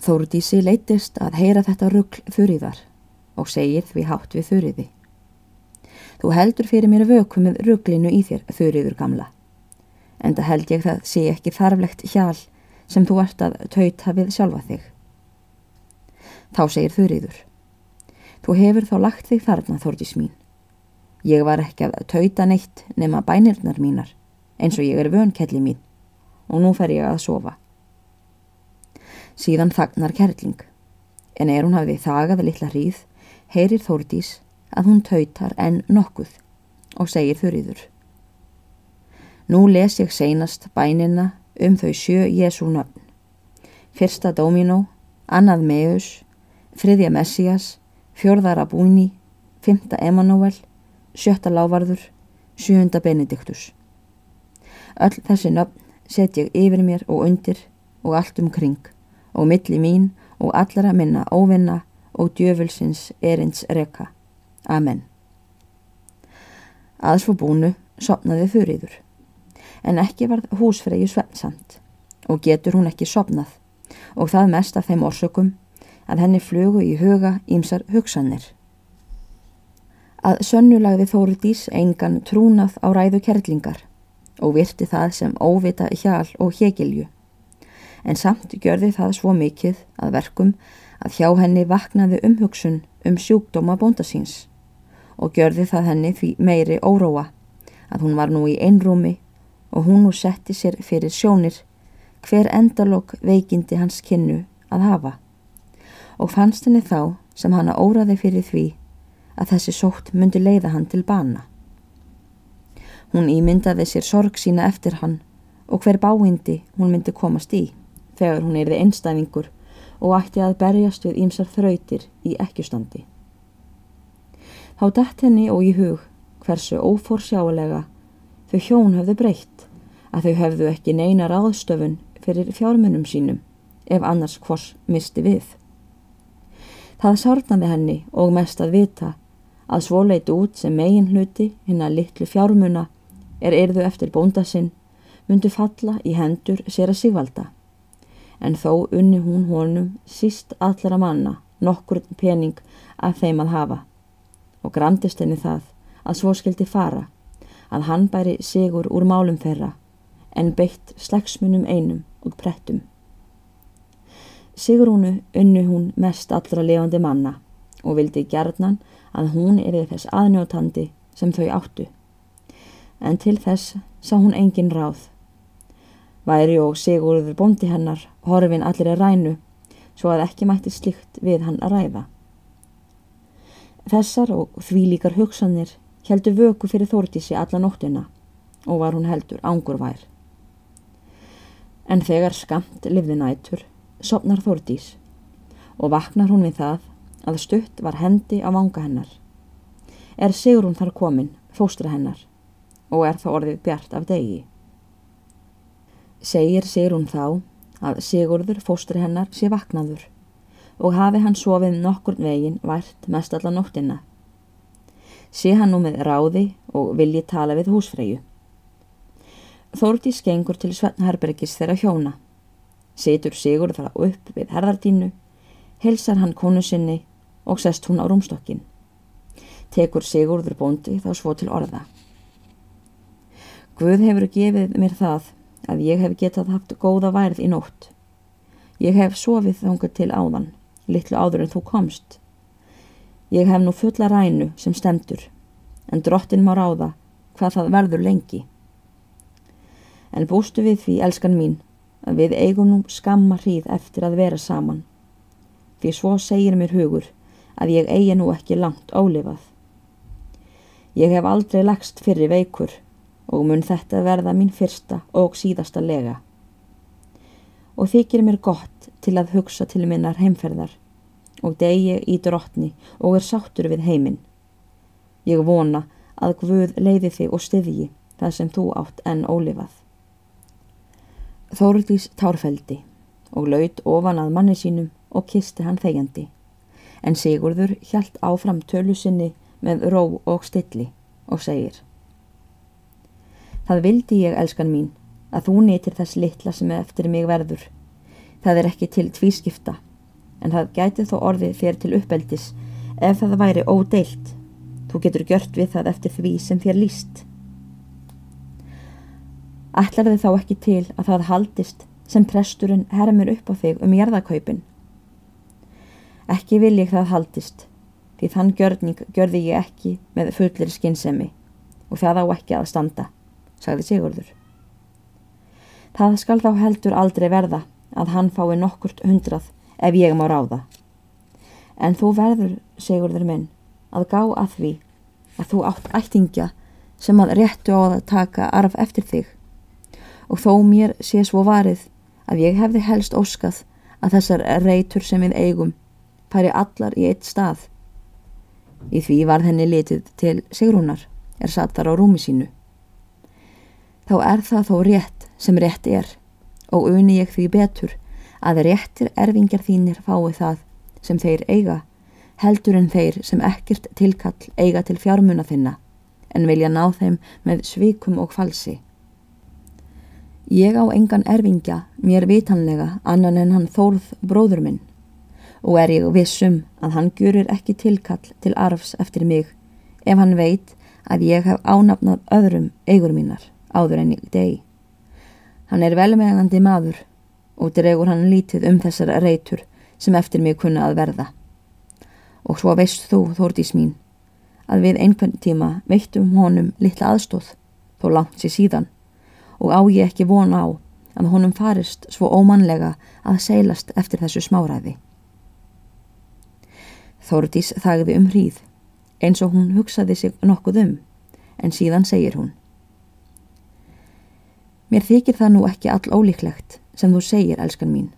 Þórdísi leytist að heyra þetta ruggl þurriðar og segir því hátt við þurriði. Þú heldur fyrir mér vöku með rugglinu í þér þurriður gamla. En það held ég það sé ekki þarflegt hjál sem þú ert að tauta við sjálfa þig. Þá segir þurriður. Þú hefur þá lagt þig þarna, Þórdís mín. Ég var ekki að tauta neitt nema bænirnar mínar, eins og ég er vönkelli mín, og nú fer ég að sofa. Síðan þagnar kerling, en er hún hafið þagað litla hríð, heyrir Þórdís að hún tautar enn nokkuð og segir þurriður. Nú les ég seinast bænina um þau sjö Jésu nöfn. Fyrsta Dominó, annað Meus, þriðja Messias, fjörðara Búni, fymta Emanuel, sjötta Lávarður, sjöunda Benediktus. Öll þessi nöfn set ég yfir mér og undir og allt umkring og milli mín og allara minna óvinna og djöfulsins erins reka. Amen. Aðs fór búnu sopnaði þurriður, en ekki varð húsfreyju svefnsamt og getur hún ekki sopnað og það mest af þeim orsökum að henni flugu í huga ímsar hugsanir. Að sönnulagði Þóruðís engan trúnað á ræðu kerlingar og virti það sem óvita hjál og hegilju. En samt gjörði það svo mikið að verkum að hjá henni vaknaði umhugsun um sjúkdóma bóndasíns og gjörði það henni meiri óróa að hún var nú í einrúmi og hún nú setti sér fyrir sjónir hver endalokk veikindi hans kynnu að hafa. Og fannst henni þá sem hanna óraði fyrir því að þessi sótt myndi leiða hann til bana. Hún ímyndaði sér sorg sína eftir hann og hver báindi hún myndi komast í þegar hún erði einstæfingur og ætti að berjast við ímsar þrautir í ekkjustandi. Þá dætt henni og í hug hversu ófórsjálega þau hjón höfðu breytt að þau höfðu ekki neina ráðstöfun fyrir fjármunum sínum ef annars hvors misti við. Það sárnaði henni og mest að vita að svo leiti út sem megin hluti hinn að litlu fjármuna er erðu eftir bónda sinn myndu falla í hendur sér að sigvalda. En þó unni hún honum síst allara manna nokkur pening af þeim að hafa og gramdist henni það að svo skildi fara að hann bæri sigur úr málum þeirra en beitt slagsmunum einum og prettum. Sigrúnu unnu hún mest allra levandi manna og vildi gerðnan að hún erið þess aðnjótandi sem þau áttu. En til þess sá hún engin ráð. Væri og Sigurður bondi hennar horfin allir að rænu svo að ekki mætti slikt við hann að ræða. Þessar og því líkar hugsanir heldur vöku fyrir Þórtísi alla nóttina og var hún heldur ángurvær. En þegar skamt livði nætur sopnar Þórdís og vaknar hún við það að stutt var hendi á vanga hennar. Er Sigrún þar komin, fóstra hennar, og er það orðið bjart af degi. Segir Sigrún þá að Sigurður fóstri hennar sé vaknaður og hafi hann sofið nokkur veginn vært mest alla nóttina. Sé hann nú með ráði og vilji tala við húsfreyju. Þórdís gengur til Svennherbergis þeirra hjóna Situr Sigur þar upp við herðardínu, helsar hann konu sinni og sest hún á rúmstokkin. Tekur Sigurður bóndi þá svo til orða. Guð hefur gefið mér það að ég hef getað haft góða værð í nótt. Ég hef sofið þángu til áðan, litlu áður en þú komst. Ég hef nú fulla rænu sem stemtur, en drottin má ráða hvað það verður lengi. En bústu við því, elskan mín, að við eigum nú skamma hríð eftir að vera saman. Því svo segir mér hugur að ég eigi nú ekki langt ólifað. Ég hef aldrei lagst fyrir veikur og mun þetta verða mín fyrsta og síðasta lega. Og þykir mér gott til að hugsa til minnar heimferðar og degi í drottni og er sáttur við heiminn. Ég vona að Guð leiði þig og styðji það sem þú átt enn ólifað. Þóruldís tárfeldi og laud ofan að manni sínum og kisti hann þegjandi. En Sigurður hjælt áfram tölu sinni með ró og stilli og segir Það vildi ég, elskan mín, að þú neytir þess litla sem eftir mig verður. Það er ekki til tvískipta en það gæti þó orðið fyrir til uppeldis ef það væri ódeilt. Þú getur gjört við það eftir því sem þér líst. Ætlar þið þá ekki til að það haldist sem presturinn hermur upp á þig um jarðakaupin? Ekki vil ég það haldist, því þann gjörning gjörði ég ekki með fullir skinnsemi og það á ekki að standa, sagði Sigurður. Það skal þá heldur aldrei verða að hann fái nokkurt hundrað ef ég má ráða. En þú verður, Sigurður minn, að gá að því að þú átt ættingja sem að réttu á að taka arf eftir þig og þó mér sé svo varið að ég hefði helst óskað að þessar reytur sem við eigum færi allar í eitt stað. Í því var henni litið til Sigrúnar er satt þar á rúmi sínu. Þá er það þó rétt sem rétt er og uni ég því betur að réttir erfingjar þínir fái það sem þeir eiga heldur en þeir sem ekkert tilkall eiga til fjármuna þinna en vilja ná þeim með svikum og falsi. Ég á engan erfingja mér vitanlega annan en hann þórð bróður minn og er ég vissum að hann gjurir ekki tilkall til arfs eftir mig ef hann veit að ég hef ánafnað öðrum eigur mínar áður en ég degi. Hann er velmegandi maður og dregur hann lítið um þessar reytur sem eftir mig kunna að verða. Og svo veist þú, Þórdís mín, að við einhvern tíma veittum honum litla aðstóð, þó langt sér síðan, og á ég ekki vona á að honum farist svo ómanlega að seilast eftir þessu smáræði. Þórdís þagði um hríð, eins og hún hugsaði sig nokkuð um, en síðan segir hún. Mér þykir það nú ekki all ólíklegt sem þú segir, elskan mín,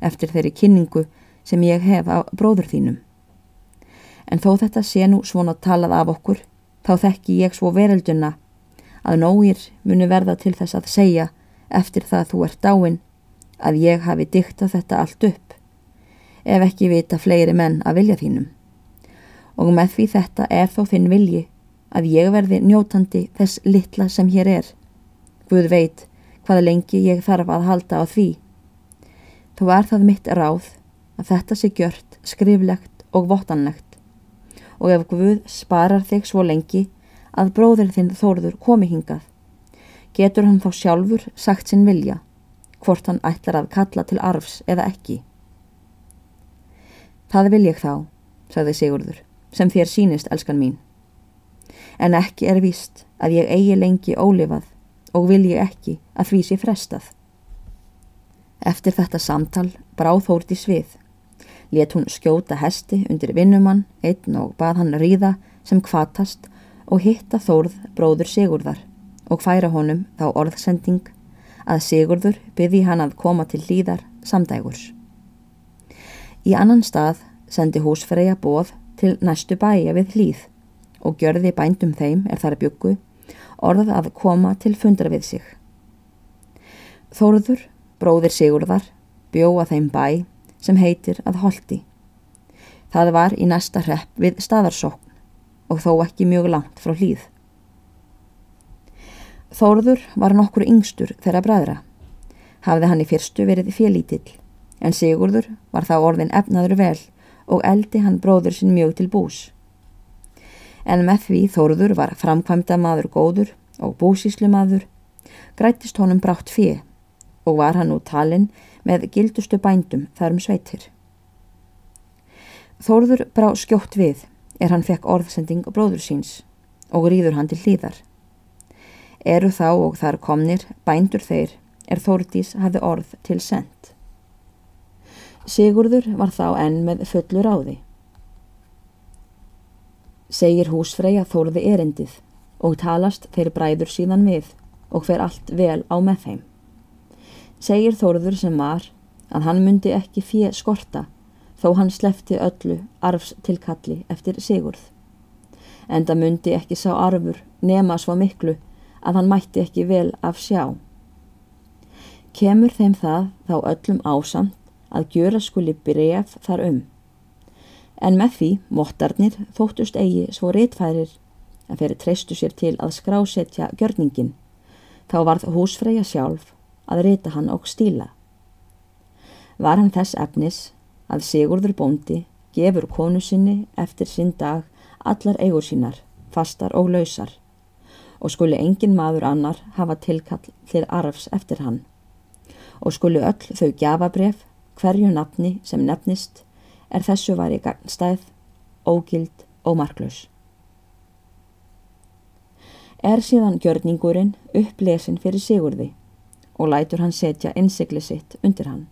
eftir þeirri kynningu sem ég hef á bróður þínum. En þó þetta sé nú svona talað af okkur, þá þekki ég svo verölduna að nógir munu verða til þess að segja eftir það þú ert dáin að ég hafi diktað þetta allt upp, ef ekki vita fleiri menn að vilja þínum. Og með því þetta er þó þinn vilji að ég verði njótandi þess litla sem hér er. Guð veit hvað lengi ég þarf að halda á því. Þú er það mitt ráð að þetta sé gjört, skriflegt og vottanlegt og ef Guð sparar þig svo lengi að bróður þinn þóruður komi hingað, getur hann þá sjálfur sagt sinn vilja, hvort hann ætlar að kalla til arfs eða ekki. Það vil ég þá, sagði Sigurður, sem þér sínist, elskan mín. En ekki er víst að ég eigi lengi ólifað og vil ég ekki að því sé frestað. Eftir þetta samtal bráð Þórti svið. Let hún skjóta hesti undir vinnumann, einn og bað hann ríða sem kvatast og hitta Þórð bróður Sigurðar og færa honum þá orðsending að Sigurður byrði hann að koma til hlýðar samdægurs. Í annan stað sendi húsfreyja bóð til næstu bæja við hlýð og gjörði bændum þeim er þar byggu orð að koma til fundra við sig. Þóruður, bróðir Sigurðar, bjóða þeim bæ sem heitir að holdi. Það var í næsta hrepp við staðarsókn og þó ekki mjög langt frá hlýð. Þóruður var nokkur yngstur þeirra bræðra. Hafði hann í fyrstu verið félítill, en Sigurður var þá orðin efnaður vel og eldi hann bróður sinn mjög til bús en með því Þórður var framkvæmda maður góður og búsíslu maður, grætist honum brátt fyrir og var hann út talinn með gildustu bændum þar um sveitir. Þórður brá skjótt við er hann fekk orðsending bróður síns og rýður hann til hlýðar. Eru þá og þar komnir bændur þeir er Þórdís hafði orð til send. Sigurður var þá enn með fullur áði segir húsfreyja þórði erendið og talast þeir bræður síðan við og hver allt vel á með þeim. Segir þórður sem var að hann myndi ekki fjö skorta þó hann slefti öllu arfs tilkalli eftir sigurð. Enda myndi ekki sá arfur nema svo miklu að hann mætti ekki vel af sjá. Kemur þeim það þá öllum ásamt að gjöra skuli breyf þar um en með því mottarnir þóttust eigi svo réttfærir að fyrir treystu sér til að skrásetja gjörningin, þá varð húsfreyja sjálf að reyta hann og stíla. Var hann þess efnis að Sigurður bóndi gefur konu sinni eftir sinn dag allar eigur sínar, fastar og lausar og skuli engin maður annar hafa tilkall til arfs eftir hann og skuli öll þau gjafabref hverju nafni sem nefnist er þessu var í gagnstæð, ógild og marklaus. Er síðan gjörningurinn upplesin fyrir Sigurði og lætur hann setja innsikli sitt undir hann.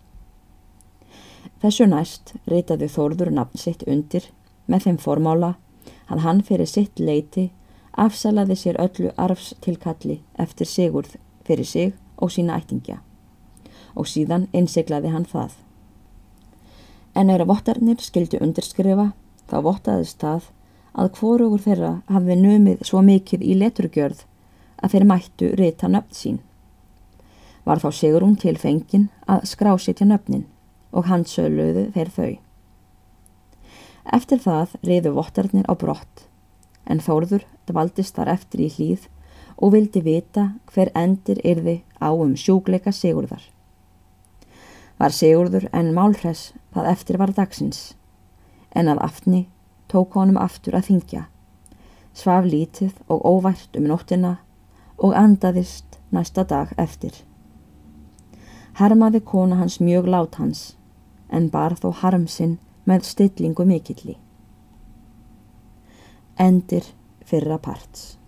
Þessu næst reytaði Þórður nafn sitt undir með þeim formála að hann fyrir sitt leiti afsalaði sér öllu arfstilkalli eftir Sigurð fyrir sig og sína ættingja og síðan innsiklaði hann það. En eða vottarnir skildi undirskrifa þá vottaðist það að hvorugur þeirra hafði numið svo mikið í leturgjörð að þeir mættu reyta nöfn sín. Var þá Sigrún til fengin að skrásitja nöfnin og handsöluðu þeir þau. Eftir það reyðu vottarnir á brott, en Þórður dvaldist þar eftir í hlýð og vildi vita hver endir yrði á um sjúgleika Sigurðar. Var Sigurður en málhress það eftir var dagsins, en að aftni tók honum aftur að þingja, svaf lítið og óvært um nóttina og andaðist næsta dag eftir. Hermaði kona hans mjög lát hans, en bar þó harmsinn með stillingu mikilli. Endir fyrra parts